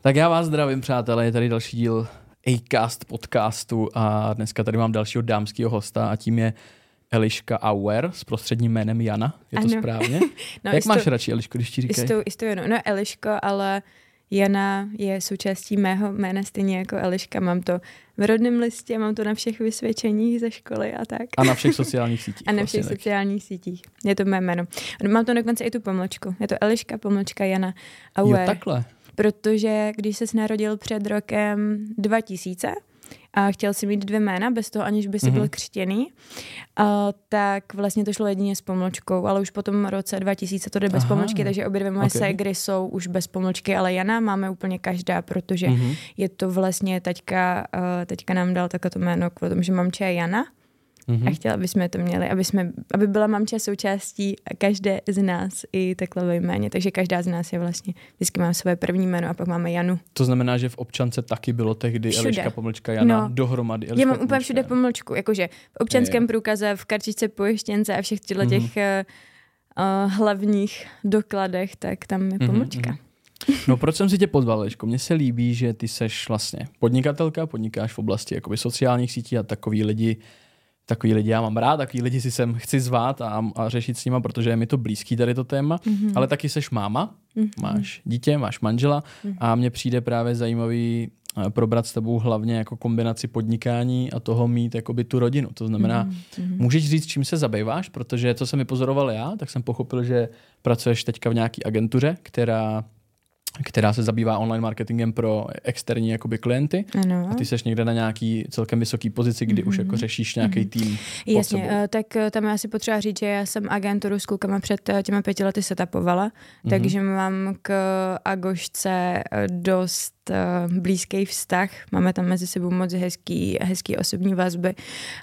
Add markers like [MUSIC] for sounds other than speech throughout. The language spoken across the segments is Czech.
Tak já vás zdravím, přátelé, je tady další díl Acast podcastu a dneska tady mám dalšího dámského hosta a tím je Eliška Auer s prostředním jménem Jana, je to Ano. správně? [LAUGHS] No, Jak i s máš radši Elišku, když ti říkají? tou, i s tou Janou. No Eliško, ale Jana je součástí mého jména stejně jako Eliška. Mám to v rodném listě, mám to na všech vysvědčeních ze školy a tak. A na všech sociálních sítích. [LAUGHS] A na vlastně všech taky. sociálních sítích. Je to mé jméno. Mám to dokonce i tu pomlčku. Je to Eliška, pomlčka Jana Jo, Auer. takhle. Protože když se narodil před rokem 2000 a chtěl si mít dvě jména, bez toho aniž by si Mhm. byl křtěný, a, tak vlastně to šlo jedině s pomlčkou, ale už po tom roce 2000 to jde bez Aha. pomlčky, takže obě dvě moje Ok. ségry jsou už bez pomlčky, ale Jana máme úplně každá, protože Mhm. je to vlastně teďka, uh, teďka nám dal takové to jméno kvůli tomu, že mamče je Jana Mhm. a chtěla, aby jsme to měli, aby, jsme, aby byla mamče součástí každé z nás i takhle ve jméně. Takže každá z nás je vlastně, vždycky má své první jméno a pak máme Janu. To znamená, že v občance taky bylo tehdy Všude. Eliška pomlčka Jana No. dohromady. Eliška, Já mám úplně všude Jana. pomlčku, jakože v občanském průkaze, v kartičce pojištěnce a všech těchto těch uh, hlavních dokladech, tak tam je Mhm, pomlčka. mhm. No proč jsem si tě pozval, Eliško? Mně se líbí, že ty seš vlastně podnikatelka, podnikáš v oblasti jakoby sociálních sítí a takový lidi, takový lidi já mám rád, takový lidi si sem chci zvát a, a řešit s nima, protože je mi to blízký tady to téma, Mhm. ale taky seš máma, Mhm. máš dítě, máš manžela Mhm. a mně přijde právě zajímavý eh, probrat s tebou hlavně jako kombinaci podnikání a toho mít jakoby tu rodinu. To znamená, Mhm, mhm. Můžeš říct, čím se zabýváš? Protože co jsem vypozoroval já, tak jsem pochopil, že pracuješ teďka v nějaký agentuře, která, která se zabývá online marketingem pro externí jakoby klienty. Ano. A ty seš někde na nějaký celkem vysoký pozici, kdy už Mhm. jako řešíš nějaký tým. pod Jasně, sebou. eh, tak eh, tam je asi potřeba říct, že já jsem agenturu s klukama před eh, těma pěti lety setapovala, Mhm. takže mám k Agošce dost blízký vztah, máme tam mezi sebou moc hezký, hezký osobní vazby.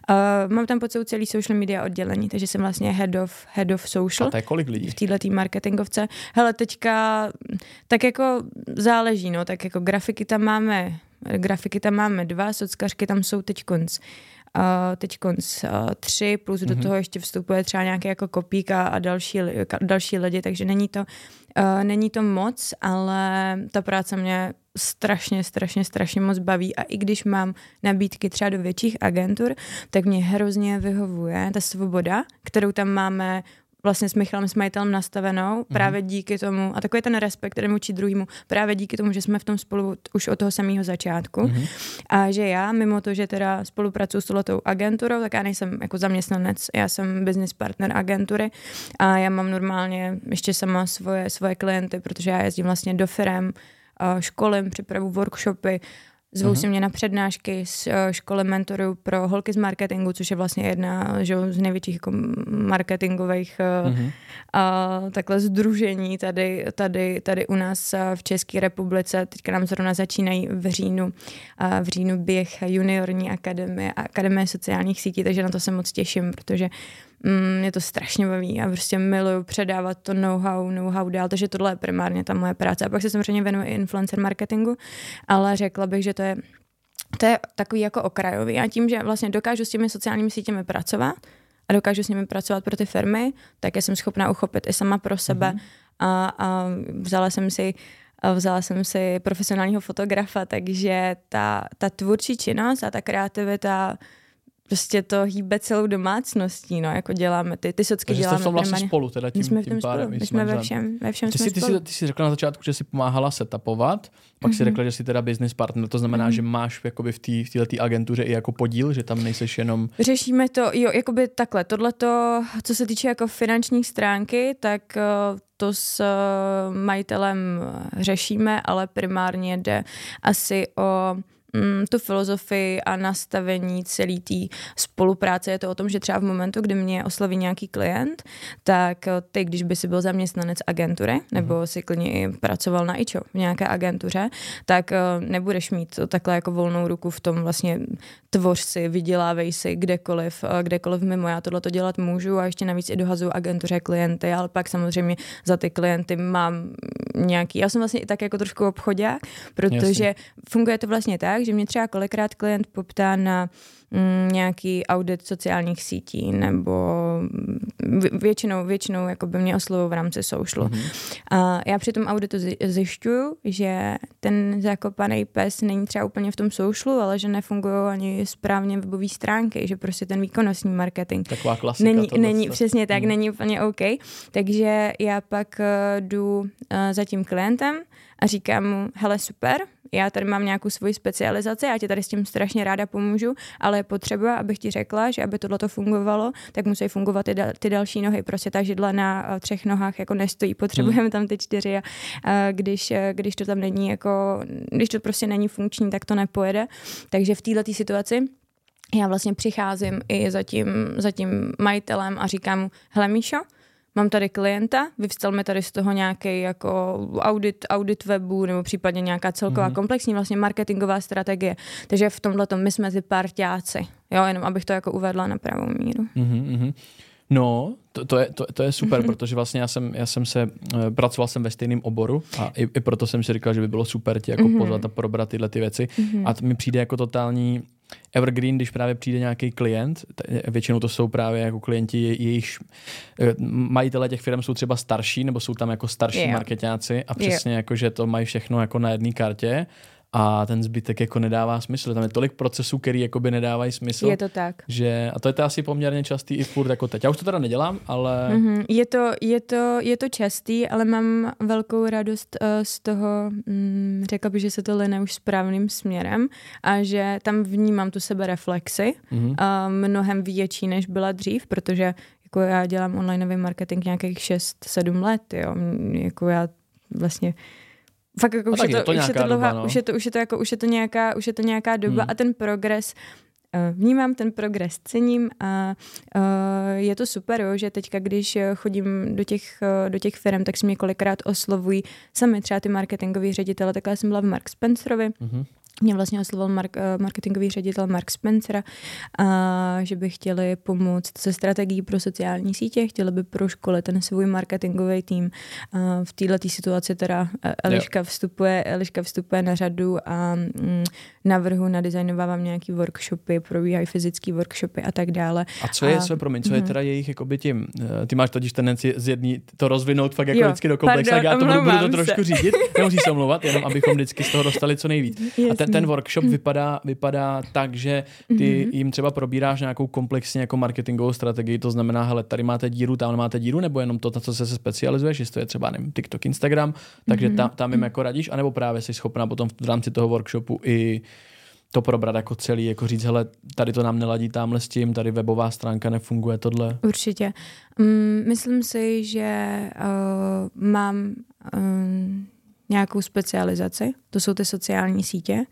Eh, Mám tam pod sebou celý social media oddělení, takže jsem vlastně head of, head of social A to je kolik lidí? v této marketingovce. Hele, teďka tak jako záleží, no, tak jako grafiky tam máme, grafiky tam máme dva, sockařky tam jsou teď konc. Uh, teď konc uh, tři, plus do Mhm. toho ještě vstupuje třeba nějaký jako kopík a, a další, ka- další lidi, takže není to, uh, není to moc, ale ta práce mě strašně, strašně, strašně moc baví a i když mám nabídky třeba do větších agentur, tak mě hrozně vyhovuje ta svoboda, kterou tam máme vlastně s Michalem s majitelem nastavenou právě díky tomu, a takový ten respekt jeden vůči druhému, právě díky tomu, že jsme v tom spolu už od toho samého začátku. Mhm. A že já, mimo to, že teda spolupracuji s touhletou agenturou, tak já nejsem jako zaměstnanec, já jsem business partner agentury a já mám normálně ještě sama svoje, svoje klienty, protože já jezdím vlastně do firem, školím, připravu workshopy, Zvou Mhm. si mě na přednášky z eh, školy mentorů pro holky z marketingu, což je vlastně jedna že, z největších jako marketingových uh, Mhm. a takhle združení tady, tady, tady u nás a v České republice. Teďka nám zrovna začínají v říjnu, a v říjnu běh juniorní akademie a akademie sociálních sítí, takže na to se moc těším, protože mě to strašně baví a prostě miluju předávat to know-how, know-how dál, takže tohle je primárně ta moje práce. A pak se samozřejmě věnuji influencer marketingu, ale řekla bych, že to je to je takový jako okrajový. A tím, že vlastně dokážu s těmi sociálními sítěmi pracovat a dokážu s nimi pracovat pro ty firmy, tak já jsem schopná uchopit i sama pro sebe. Mhm. A, a vzala jsem si a vzala jsem si profesionálního fotografa, takže ta, ta tvůrčí činnost a ta kreativita prostě to hýbe celou domácností, no, jako děláme ty, ty socky Takže jste děláme. v tom vlastně primárně. spolu, teda tím, my jsme v tím tom pádem. spolu, my jsme ve všem, ve všem Ty jsme jsi, ty, spolu. jsi, ty jsi řekla na začátku, že jsi pomáhala setupovat, pak si Mhm. řekla, že jsi teda business partner, to znamená, Mhm. že máš jakoby v té v této agentuře i jako podíl, že tam nejseš jenom... Řešíme to, jo, jakoby takhle, tohleto, co se týče jako finanční stránky, tak eh, to s eh, majitelem řešíme, ale primárně jde asi o mm, tu filozofii a nastavení celé té spolupráce. Je to o tom, že třeba v momentu, kdy mě osloví nějaký klient, tak eh, ty, když by si byl zaměstnanec agentury, nebo si klidně i pracoval na IČO v nějaké agentuře, tak eh, nebudeš mít takhle jako volnou ruku v tom vlastně tvoř si, vydělávej si kdekoliv, eh, kdekoliv mimo. Já tohle to dělat můžu a ještě navíc i dohazuju agentuře klienty, ale pak samozřejmě za ty klienty mám nějaký, já jsem vlastně i tak jako trošku obchodák, protože Jasně. funguje to vlastně tak, že mě třeba kolikrát klient poptá na nějaký audit sociálních sítí nebo většinou, většinou jako by mě oslovují v rámci socialu. Mm-hmm. A já při tom auditu zjišťuju, že ten zakopaný pes není třeba úplně v tom socialu, ale že nefungují ani správně webové stránky, že prostě ten výkonnostní marketing Taková klasika. Není, není přesně tak, mm. není úplně OK. Takže já pak uh, jdu uh, za tím klientem a říkám mu, hele super, já tady mám nějakou svoji specializaci, já ti tady s tím strašně ráda pomůžu, ale je potřeba, abych ti řekla, že aby tohle to fungovalo, tak musí fungovat ty, dal, ty další nohy. Prostě ta židla na uh, třech nohách jako nestojí, potřebujeme hmm. tam ty čtyři a uh, když, uh, když to tam není jako, když to prostě není funkční, tak to nepojede. Takže v této situaci já vlastně přicházím i za tím, za tím majitelem a říkám mu, hele Míšo, mám tady klienta, vyvstal mi tady z toho nějaký jako audit, audit webu nebo případně nějaká celková mm-hmm. komplexní vlastně marketingová strategie. Takže v tomhle my jsme ty parťáci. Jo, jenom abych to jako uvedla na pravou míru. Mm-hmm. No, to, to, je, to, to je super, mm-hmm. protože vlastně já jsem, já jsem se, uh, pracoval jsem ve stejném oboru a i, i proto jsem si říkal, že by bylo super tě jako mm-hmm. pozvat a probrat tyhle ty věci. Mm-hmm. A to mi přijde jako totální evergreen, když právě přijde nějaký klient, většinou to jsou právě jako klienti, jejich eh, majitele těch firm jsou třeba starší, nebo jsou tam jako starší yeah. marketáci a přesně yeah. jako, že to mají všechno jako na jedné kartě a ten zbytek jako nedává smysl. Tam je tolik procesů, který jako by nedávají smysl. Je to tak. Že, a to je to asi poměrně častý i furt jako teď. Já už to teda nedělám, ale... Mm-hmm. Je, to, je, to, je to častý, ale mám velkou radost uh, z toho, mm, řekla bych, že se to lene už správným směrem a že tam vnímám tu sebe reflexy mm-hmm. uh, mnohem větší, než byla dřív, protože jako já dělám onlineový marketing nějakých 6-7 let, jo. Jako já vlastně fakt jako už, je to, to už je to dlouhá, doba, no. už je to, už je to jako, už je to nějaká, už je to nějaká doba hmm. a ten progres eh, vnímám ten progres, cením a uh, je to super, jo, že teďka, když chodím do těch, uh, do těch firm, tak si mě kolikrát oslovují sami třeba ty marketingoví ředitele, takhle jsem byla v Mark Spencerovi, mm-hmm mě vlastně oslovil mark, eh, marketingový ředitel Mark Spencer, a že by chtěli pomoct se strategií pro sociální sítě, chtěli by proškolit ten svůj marketingový tým. A v této situaci teda eh, Eliška vstupuje, Eliška vstupuje na řadu a mm, navrhu, nadizajnovávám nějaký workshopy, probíhají fyzické workshopy a tak dále. A co je, a, co je, promiň, co je mhm. teda jejich, jakoby tím, eh, ty máš totiž tendenci z jedný to rozvinout fakt jako jo, vždycky do komplexa, já to budu, budu to trošku se. řídit, nemusíš se omlouvat, jenom abychom vždycky z toho dostali co nejvíc. Jasný. A ten, ten workshop vypadá, vypadá tak, že ty mm-hmm. jim třeba probíráš nějakou komplexní jako marketingovou strategii, to znamená, hele, tady máte díru, tam máte díru, nebo jenom to, na co se, se specializuješ, jestli to je třeba nevím, TikTok, Instagram, takže mm-hmm. tam, tam jim jako radíš, anebo právě jsi schopná potom v rámci toho workshopu i to probrat jako celý, jako říct, hele, tady to nám neladí tamhle s tím, tady webová stránka nefunguje, tohle. Určitě. Um, myslím si, že uh, mám um, nějakou specializaci, to jsou ty sociální sítě,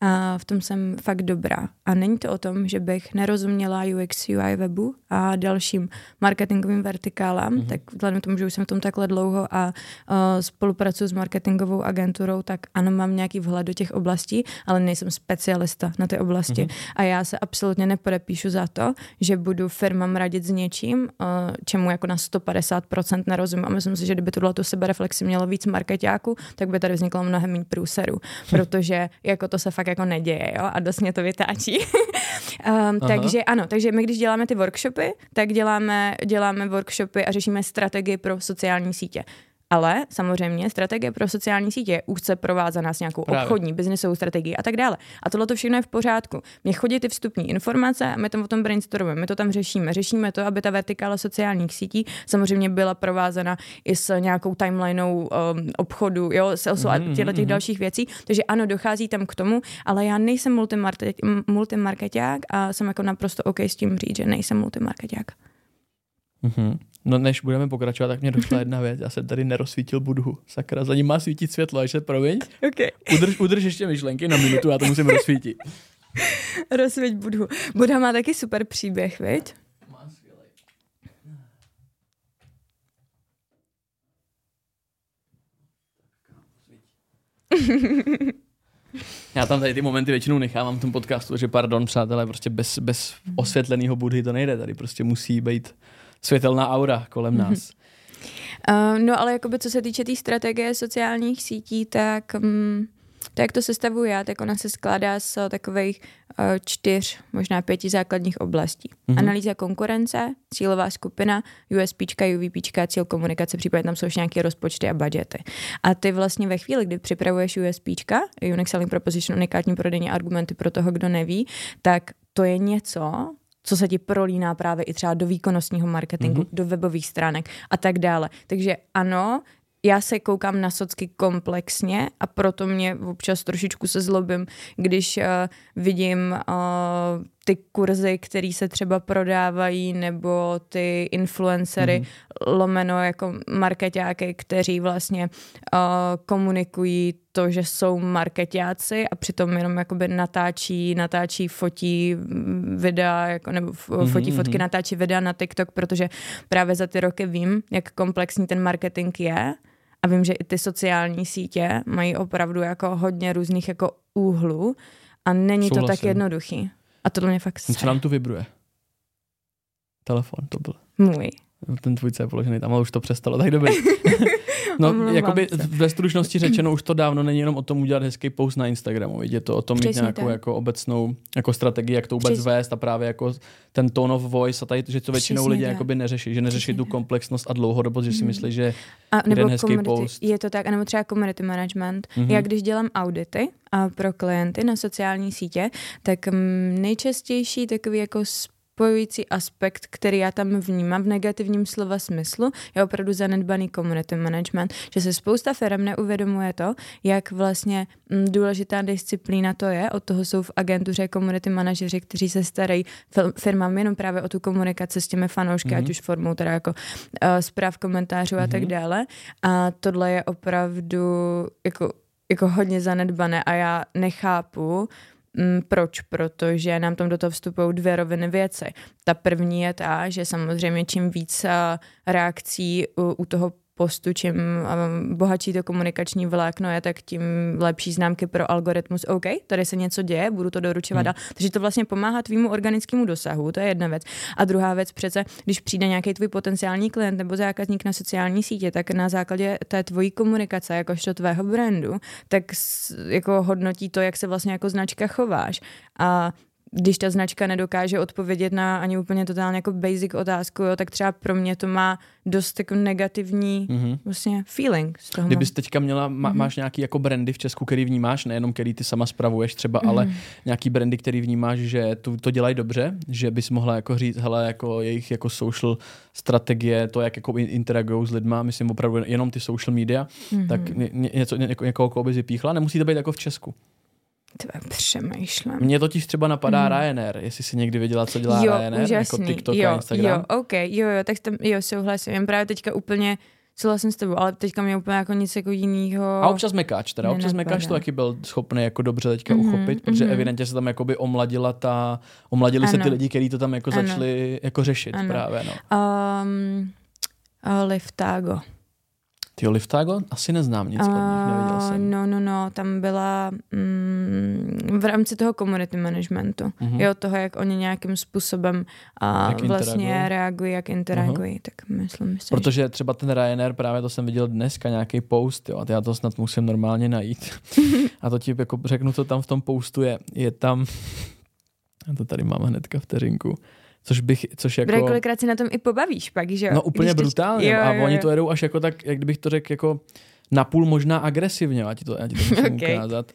a v tom jsem fakt dobrá. A není to o tom, že bych nerozuměla UX, UI webu a dalším marketingovým vertikálám, mm-hmm. tak vzhledem k tomu, že už jsem v tom takhle dlouho a uh, spolupracuji s marketingovou agenturou, tak ano, mám nějaký vhled do těch oblastí, ale nejsem specialista na ty oblasti. Mm-hmm. A já se absolutně nepodepíšu za to, že budu firmám radit s něčím, uh, čemu jako na 150% nerozumím. A myslím si, že kdyby tuhle tu sebereflexi mělo víc marketáků, tak by tady vzniklo mnohem méně průserů, [LAUGHS] protože jako to se fakt jako neděje, jo, a dost mě to vytáčí. [LAUGHS] um, takže ano, takže my když děláme ty workshopy, tak děláme, děláme workshopy a řešíme strategii pro sociální sítě. Ale samozřejmě strategie pro sociální sítě je úzce provázaná s nějakou Právě. obchodní, biznesovou strategií a tak dále. A tohle to všechno je v pořádku. Mně chodí ty vstupní informace a my tam o tom brainstormujeme, my to tam řešíme. Řešíme to, aby ta vertikála sociálních sítí samozřejmě byla provázena i s nějakou timelineou um, obchodu, jo, s mm, a těchto těch mm-hmm. dalších věcí. Takže ano, dochází tam k tomu, ale já nejsem multimarketák a jsem jako naprosto OK s tím říct, že nejsem multimarketák. Mm-hmm. No než budeme pokračovat, tak mě došla jedna věc. Já jsem tady nerozsvítil budhu. Sakra, za ním má svítit světlo, až se promiň. Okay. Udrž, udrž ještě myšlenky na minutu, já to musím rozsvítit. Rozsvíť budhu. Budha má taky super příběh, viď? Já tam tady ty momenty většinou nechávám v tom podcastu, že pardon, přátelé, prostě bez, bez osvětleného budhy to nejde. Tady prostě musí být světelná aura kolem mm-hmm. nás. Uh, no ale jakoby co se týče té tý strategie sociálních sítí, tak um, to, jak to sestavuju já, tak ona se skládá z takových uh, čtyř, možná pěti základních oblastí. Mm-hmm. Analýza konkurence, cílová skupina, USPčka, UVPčka, cíl komunikace, případně tam jsou ještě nějaké rozpočty a budgety. A ty vlastně ve chvíli, kdy připravuješ USPčka, Unique Selling Proposition, unikátní prodejní argumenty pro toho, kdo neví, tak to je něco, co se ti prolíná právě i třeba do výkonnostního marketingu, mm-hmm. do webových stránek a tak dále. Takže ano, já se koukám na socky komplexně a proto mě občas trošičku se zlobím, když uh, vidím uh, ty kurzy, které se třeba prodávají, nebo ty influencery, mm-hmm. lomeno jako marketáky, kteří vlastně uh, komunikují to, že jsou marketáci a přitom jenom jakoby natáčí, natáčí, fotí videa, jako, nebo mm-hmm. fotí fotky, mhm. natáčí videa na TikTok, protože právě za ty roky vím, jak komplexní ten marketing je a vím, že i ty sociální sítě mají opravdu jako hodně různých jako úhlů a není Souhlasím. to tak jednoduchý. A tohle mě fakt Co nám tu vibruje? Telefon to byl. Můj. Ten tvůj je položený tam, ale už to přestalo, tak dobrý. [LAUGHS] no, jakoby se. ve stručnosti řečeno, už to dávno není jenom o tom udělat hezký post na Instagramu, je to o tom Přesně mít nějakou jako obecnou jako strategii, jak to vůbec Přesně. vést a právě jako ten tone of voice a tady, že to většinou Přesně lidé jakoby neřeší, že neřeší Přesně tu komplexnost a dlouhodobost, že si mhm. myslí, že a, nebo hezký community, post. Je to tak, anebo třeba community management. Mm-hmm. Já když dělám audity a pro klienty na sociální sítě, tak nejčastější takový jako spojující aspekt, který já tam vnímám v negativním slova smyslu, je opravdu zanedbaný community management, že se spousta firm neuvědomuje to, jak vlastně mm, důležitá disciplína to je. Od toho jsou v agentuře community manažeři, kteří se starají firmám jenom právě o tu komunikaci s těmi fanoušky, mm-hmm. ať už formou teda jako uh, zpráv, komentářů mm-hmm. a tak mhm. dále. A tohle je opravdu jako jako hodně zanedbané a já nechápu, proč? Protože nám tam do toho vstupují dvě roviny věci. Ta první je ta, že samozřejmě čím víc reakcí u, u toho postu, čím bohatší to komunikační vlákno je, tak tím lepší známky pro algoritmus. OK, tady se něco děje, budu to doručovat hmm. dál. Takže to vlastně pomáhá tvýmu organickému dosahu, to je jedna věc. A druhá věc přece, když přijde nějaký tvůj potenciální klient nebo zákazník na sociální sítě, tak na základě té tvojí komunikace, jakožto tvého brandu, tak jako hodnotí to, jak se vlastně jako značka chováš. A když ta značka nedokáže odpovědět na ani úplně totálně jako basic otázku, jo, tak třeba pro mě to má dost jako negativní mm-hmm. vlastně feeling z toho. Kdybys teďka měla, má, mm-hmm. máš nějaký jako brandy v Česku, který vnímáš, nejenom který ty sama spravuješ třeba, mm-hmm. ale nějaký brandy, který vnímáš, že to, to dělají dobře, že bys mohla jako říct, hele, jako jejich jako social strategie, to, jak jako interagují s lidma, myslím opravdu jenom ty social media, mm-hmm. tak ně, něco, ně, někoho, koho bys vypíchla, nemusí to být jako v Česku. Tvé přemýšlím. Mně totiž třeba napadá hmm. Ryanair, jestli jsi někdy viděla, co dělá jo, Ryanair, jako úžasný. jako TikTok jo, a Instagram. Jo, OK, jo, jo, tak tam, jo, souhlasím. Jen právě teďka úplně souhlasím s tebou, ale teďka mě úplně jako nic jako jiného. A občas Mekáč, teda občas Mekáč to taky byl schopný jako dobře teďka mm-hmm, uchopit, protože mm-hmm. evidentně se tam jakoby omladila ta, omladili ano. se ty lidi, kteří to tam jako ano. začali jako řešit ano. právě, no. Um, uh, Liftago. Ty Liftago? Asi neznám nic uh, od nich, neviděl jsem. No, no, no, tam byla mm, v rámci toho community managementu. Uh-huh. Jo, toho, jak oni nějakým způsobem uh, vlastně reagují, jak interagují, uh-huh. tak myslím si. Protože třeba ten Ryanair, právě to jsem viděl dneska, nějaký post, jo, a já to snad musím normálně najít. [LAUGHS] a to ti jako řeknu, co tam v tom postu je. Je tam, [LAUGHS] a to tady mám hnedka vteřinku, Což bych, což jako... Bude kolikrát si na tom i pobavíš pak, že jo? No úplně Když brutálně. Jo, jo, jo. A oni to jedou až jako tak, jak kdybych to řekl, jako napůl možná agresivně, já ti to, já ti to musím [LAUGHS] okay. ukázat.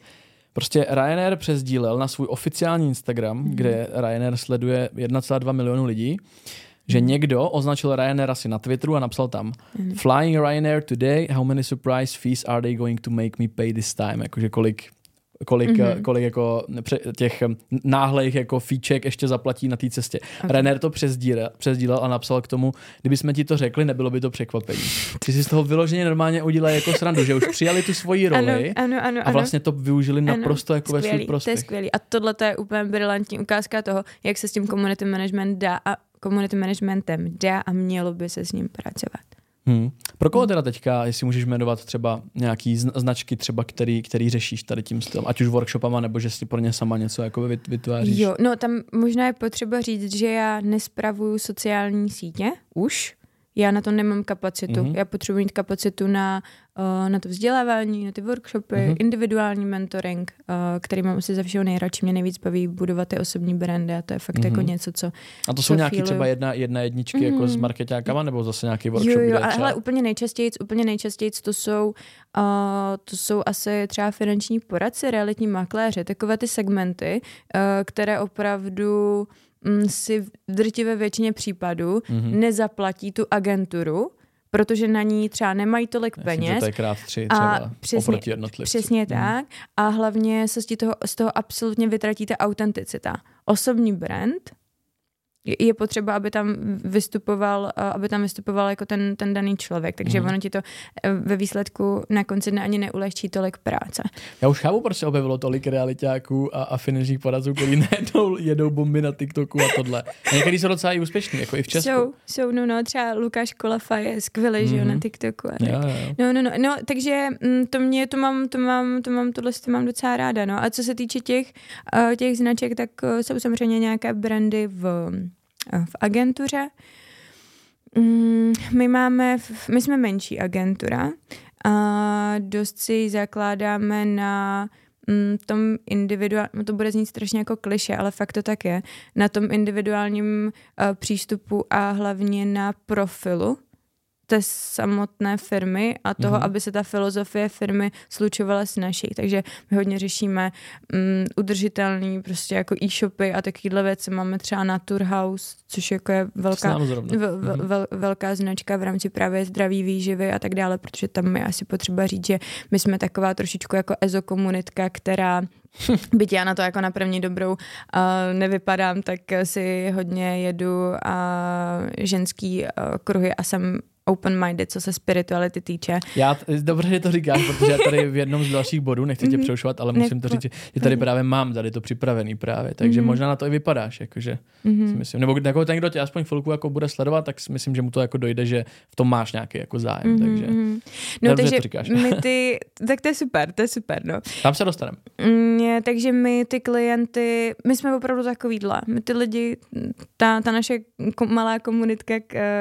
Prostě Ryanair přesdílel na svůj oficiální Instagram, mm. kde Ryanair sleduje 1,2 milionu lidí, že mhm. někdo označil Ryanair asi na Twitteru a napsal tam mm. Flying Ryanair today, how many surprise fees are they going to make me pay this time? Jakože kolik kolik, mm-hmm. kolik jako těch náhlejch jako fíček ještě zaplatí na té cestě. Okay. Renner to přezdílel, přezdílel a napsal k tomu, kdyby jsme ti to řekli, nebylo by to překvapení. Ty si z toho vyloženě normálně udělali jako srandu, že už přijali tu svoji roli ano, ano, ano, a vlastně to využili ano, naprosto jako skvělý, ve svůj prospěch. To je skvělý. A tohle to je úplně brilantní ukázka toho, jak se s tím community management dá a community managementem dá a mělo by se s ním pracovat. Hmm. Pro koho teda teďka, jestli můžeš jmenovat třeba nějaký značky, třeba který, který řešíš tady tím stylem, ať už workshopama, nebo že si pro ně sama něco jako vytváříš? Jo, no tam možná je potřeba říct, že já nespravuju sociální sítě už, já na to nemám kapacitu. Mm-hmm. Já potřebuji mít kapacitu na, uh, na to vzdělávání, na ty workshopy, mm-hmm. individuální mentoring, uh, který mám asi ze všeho nejradši. Mě nejvíc baví budovat ty osobní brandy a to je fakt mm-hmm. jako něco, co A to jsou nějaký chvíli... třeba jedna, jedna jedničky mm-hmm. jako s mhm. marketákama nebo zase nějaký workshop? Jo, jo, ale úplně nejčastěji, úplně nejčastěji to jsou, uh, to jsou asi třeba finanční poradci, realitní makléři, takové ty segmenty, uh, které opravdu si v drtivé většině případů mm-hmm. nezaplatí tu agenturu, protože na ní třeba nemají tolik Myslím, peněz. to je krát tři třeba a přesně, oproti jednotlivci. Přesně mm. tak. A hlavně se z toho, z toho absolutně vytratí ta autenticita. Osobní brand je potřeba, aby tam vystupoval, aby tam vystupoval jako ten, ten daný člověk, takže mm. ono ti to e, ve výsledku na konci dne ani neulehčí tolik práce. Já už chápu, proč se objevilo tolik realitáků a, a finančních poradců, kteří [LAUGHS] najednou jedou bomby na TikToku a tohle. A některý jsou docela i úspěšní, jako i v Česku. Jsou, jsou no, no, třeba Lukáš Kolafa je skvělý, mm. že jo, na mhm. TikToku. A tak. Jo, jo. No, no, no, no, takže mm, to mě, to mám, to mám, to mám, tohle to mám docela ráda, no. A co se týče těch, těch značek, tak jsou samozřejmě nějaké brandy v v agentuře. Mm, my máme, my jsme menší agentura a dost si zakládáme na mm, tom individuálním, no to bude znít strašně jako kliše, ale fakt to tak je, na tom individuálním uh, přístupu a hlavně na profilu té samotné firmy a toho, mm-hmm. aby se ta filozofie firmy slučovala s naší. Takže my hodně řešíme um, udržitelný prostě jako e-shopy a takovýhle věci. Máme třeba Naturhaus, což jako je velká, vel, vel, mhm. vel, velká značka v rámci právě zdraví výživy a tak dále, protože tam je asi potřeba říct, že my jsme taková trošičku jako ezokomunitka, která [LAUGHS] Byť já na to jako na první dobrou uh, nevypadám, tak si hodně jedu a ženský uh, kruhy a jsem open-minded, co se spirituality týče. Já, dobře, že to říkáš, protože já tady v jednom z dalších bodů, nechci tě mhm. přerušovat, ale musím to říct, že tady právě mám tady to připravený právě, takže mm-hmm. možná na to i vypadáš, jakože mm-hmm. si myslím, nebo jako ten, kdo tě aspoň chvilku jako bude sledovat, tak si myslím, že mu to jako dojde, že v tom máš nějaký jako zájem, mm-hmm. takže no, dobře, takže to říkáš. My ty, tak to je super, to je super, no. Tam se dostaneme. Mm, takže my ty klienty, my jsme opravdu takovýhle, my ty lidi, ta, ta naše malá komunitka,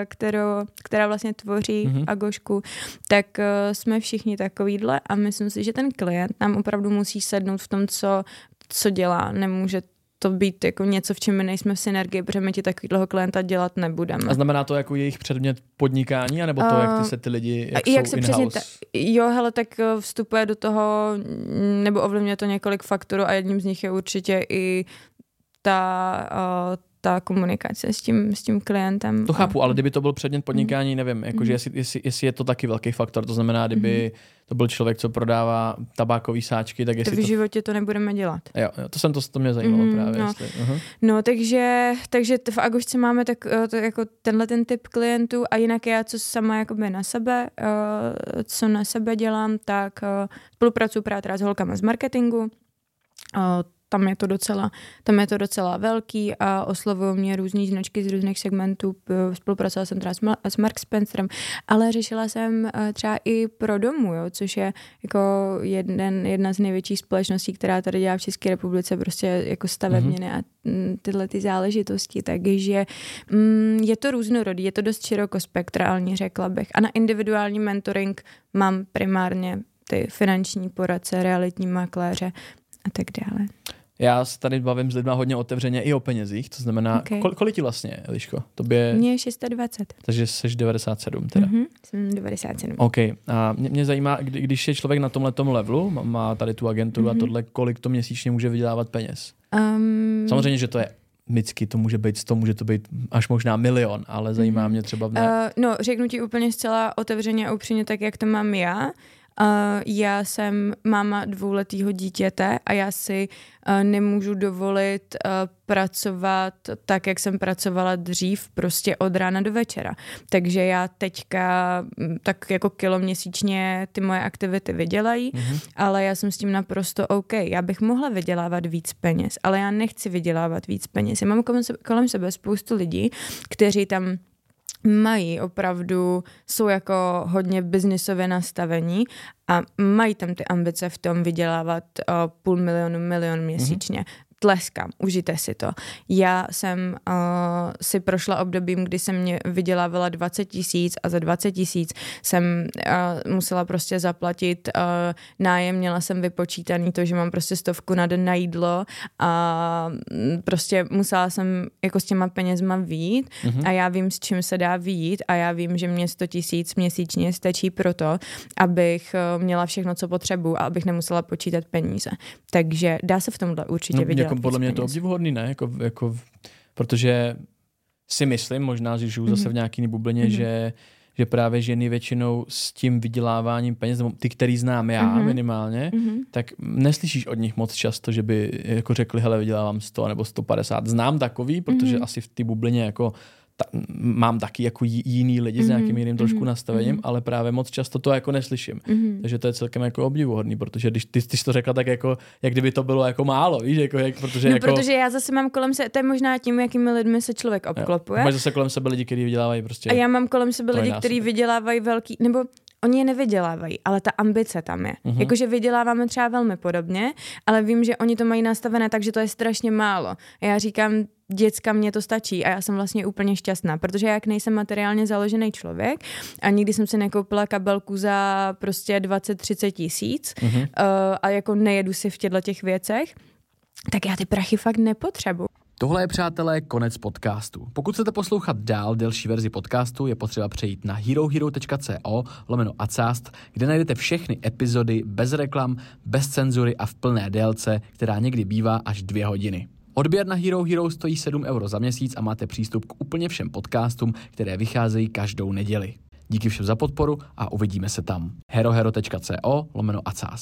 kterou, která vlastně tvoří mm-hmm. Agošku, tak uh, jsme všichni takovýhle a myslím si, že ten klient nám opravdu musí sednout v tom, co, co dělá. Nemůže to být jako něco, v čem my nejsme v synergii, protože my ti takového klienta dělat nebudeme. A znamená to jako jejich předmět podnikání, anebo to, uh, jak ty se ty lidi, jak, jak jsou se přesně ta, Jo, hele, tak eh, vstupuje do toho, nebo ovlivňuje to několik faktorů a jedním z nich je určitě i ta, uh, ta komunikace s tím, s tím klientem. To chápu, ale kdyby to byl předmět podnikání, mm. nevím, jakože mm. jestli, jestli, jestli, je to taky velký faktor, to znamená, kdyby mm. to byl člověk, co prodává tabákové sáčky, tak jestli to v životě to, to nebudeme dělat. Jo, jo to jsem to, to mě zajímalo mm, právě. No, jestli, uh-huh. no takže, takže v Agušce máme tak, eh, to, jako tenhle ten typ klientů a jinak já, co sama jakoby na sebe, uh, co na sebe dělám, tak uh, spolupracuji právě s holkama z marketingu, tam je to docela, tam je to docela velký a oslovují mě různé značky z různých segmentů. Spolupracovala jsem třeba s Mark Spencerem, ale řešila jsem eh, třeba i pro domu, jo, což je jako jeden, jedna z největších společností, která tady dělá v České republice prostě jako stavebněny mm-hmm. a mm, tyhle ty záležitosti. Takže mm, je to různorodý, je to dost širokospektrální, řekla bych. A na individuální mentoring mám primárně ty finanční poradce, realitní makléře a tak dále. Já se tady bavím s lidmi hodně otevřeně i o penězích, to znamená, okay. kol, kolik ti vlastně, Eliško? Tobě... Mně je 620. Takže jsi 97 teda. Mm-hmm, jsem 97. OK. A mě, mě zajímá, kdy, když je člověk na tomhle levelu, má tady tu agenturu mm-hmm. a mhm. tohle, kolik to měsíčně může vydělávat peněz? Um... Samozřejmě, že to je vždycky to může být 100, může to být až možná milion, ale zajímá mm-hmm. mě třeba... Ne... Uh, no, řeknu ti úplně zcela otevřeně a upřímně tak, jak to mám já. Uh, já jsem máma dvouletého dítěte a já si uh, nemůžu dovolit uh, pracovat tak, jak jsem pracovala dřív, prostě od rána do večera. Takže já teďka tak jako kilo měsíčně ty moje aktivity vydělají, mm-hmm. ale já jsem s tím naprosto OK. Já bych mohla vydělávat víc peněz, ale já nechci vydělávat víc peněz. Já mám kolem sebe spoustu lidí, kteří tam mají opravdu, jsou jako hodně biznisově nastavení a mají tam ty ambice v tom vydělávat uh, půl milionu, milion měsíčně. Mm-hmm tleskám, užijte si to. Já jsem uh, si prošla obdobím, kdy jsem mě vydělávala 20 tisíc a za 20 tisíc jsem uh, musela prostě zaplatit uh, nájem, měla jsem vypočítaný to, že mám prostě stovku na den na jídlo a prostě musela jsem jako s těma penězma výjít mm-hmm. a já vím, s čím se dá výjít a já vím, že mě 100 tisíc měsíčně stačí proto, abych měla všechno, co potřebuji a abych nemusela počítat peníze. Takže dá se v tomhle určitě no, vydělat jako Podle mě je to obdivuhodný, ne? Jako, jako, protože si myslím, možná, že žiju mm-hmm. zase v nějaký bublině, mm-hmm. že že právě ženy většinou s tím vyděláváním peněz, ty, který znám já mm-hmm. minimálně, mm-hmm. tak neslyšíš od nich moc často, že by jako řekli, hele, vydělávám 100 nebo 150. Znám takový, protože mm-hmm. asi v té bublině jako ta, mám taky jako jiný lidi mm-hmm, s nějakým jiným trošku mm-hmm, nastavením, mm-hmm. ale právě moc často to jako neslyším. Mm-hmm. Takže to je celkem jako obdivuhodný, protože když ty, ty jsi to řekla tak jako, jak kdyby to bylo jako málo, víš, jako, jak, protože no, jako... protože já zase mám kolem se, to je možná tím, jakými lidmi se člověk obklopuje. Jo. Máš zase kolem sebe lidi, kteří vydělávají prostě. A já mám kolem sebe lidi, kteří vydělávají velký, nebo oni je nevydělávají, ale ta ambice tam je. Uh-huh. Jakože vyděláváme třeba velmi podobně, ale vím, že oni to mají nastavené tak, že to je strašně málo. A já říkám, děcka mě to stačí a já jsem vlastně úplně šťastná, protože jak nejsem materiálně založený člověk a nikdy jsem si nekoupila kabelku za prostě 20-30 tisíc uh-huh. uh, a jako nejedu si v těchto těch věcech, tak já ty prachy fakt nepotřebuji. Tohle je, přátelé, konec podcastu. Pokud chcete poslouchat dál delší verzi podcastu, je potřeba přejít na herohero.co lomeno acast, kde najdete všechny epizody bez reklam, bez cenzury a v plné délce, která někdy bývá až dvě hodiny. Odběr na Hero Hero stojí 7 euro za měsíc a máte přístup k úplně všem podcastům, které vycházejí každou neděli. Díky všem za podporu a uvidíme se tam. herohero.co lomeno acast.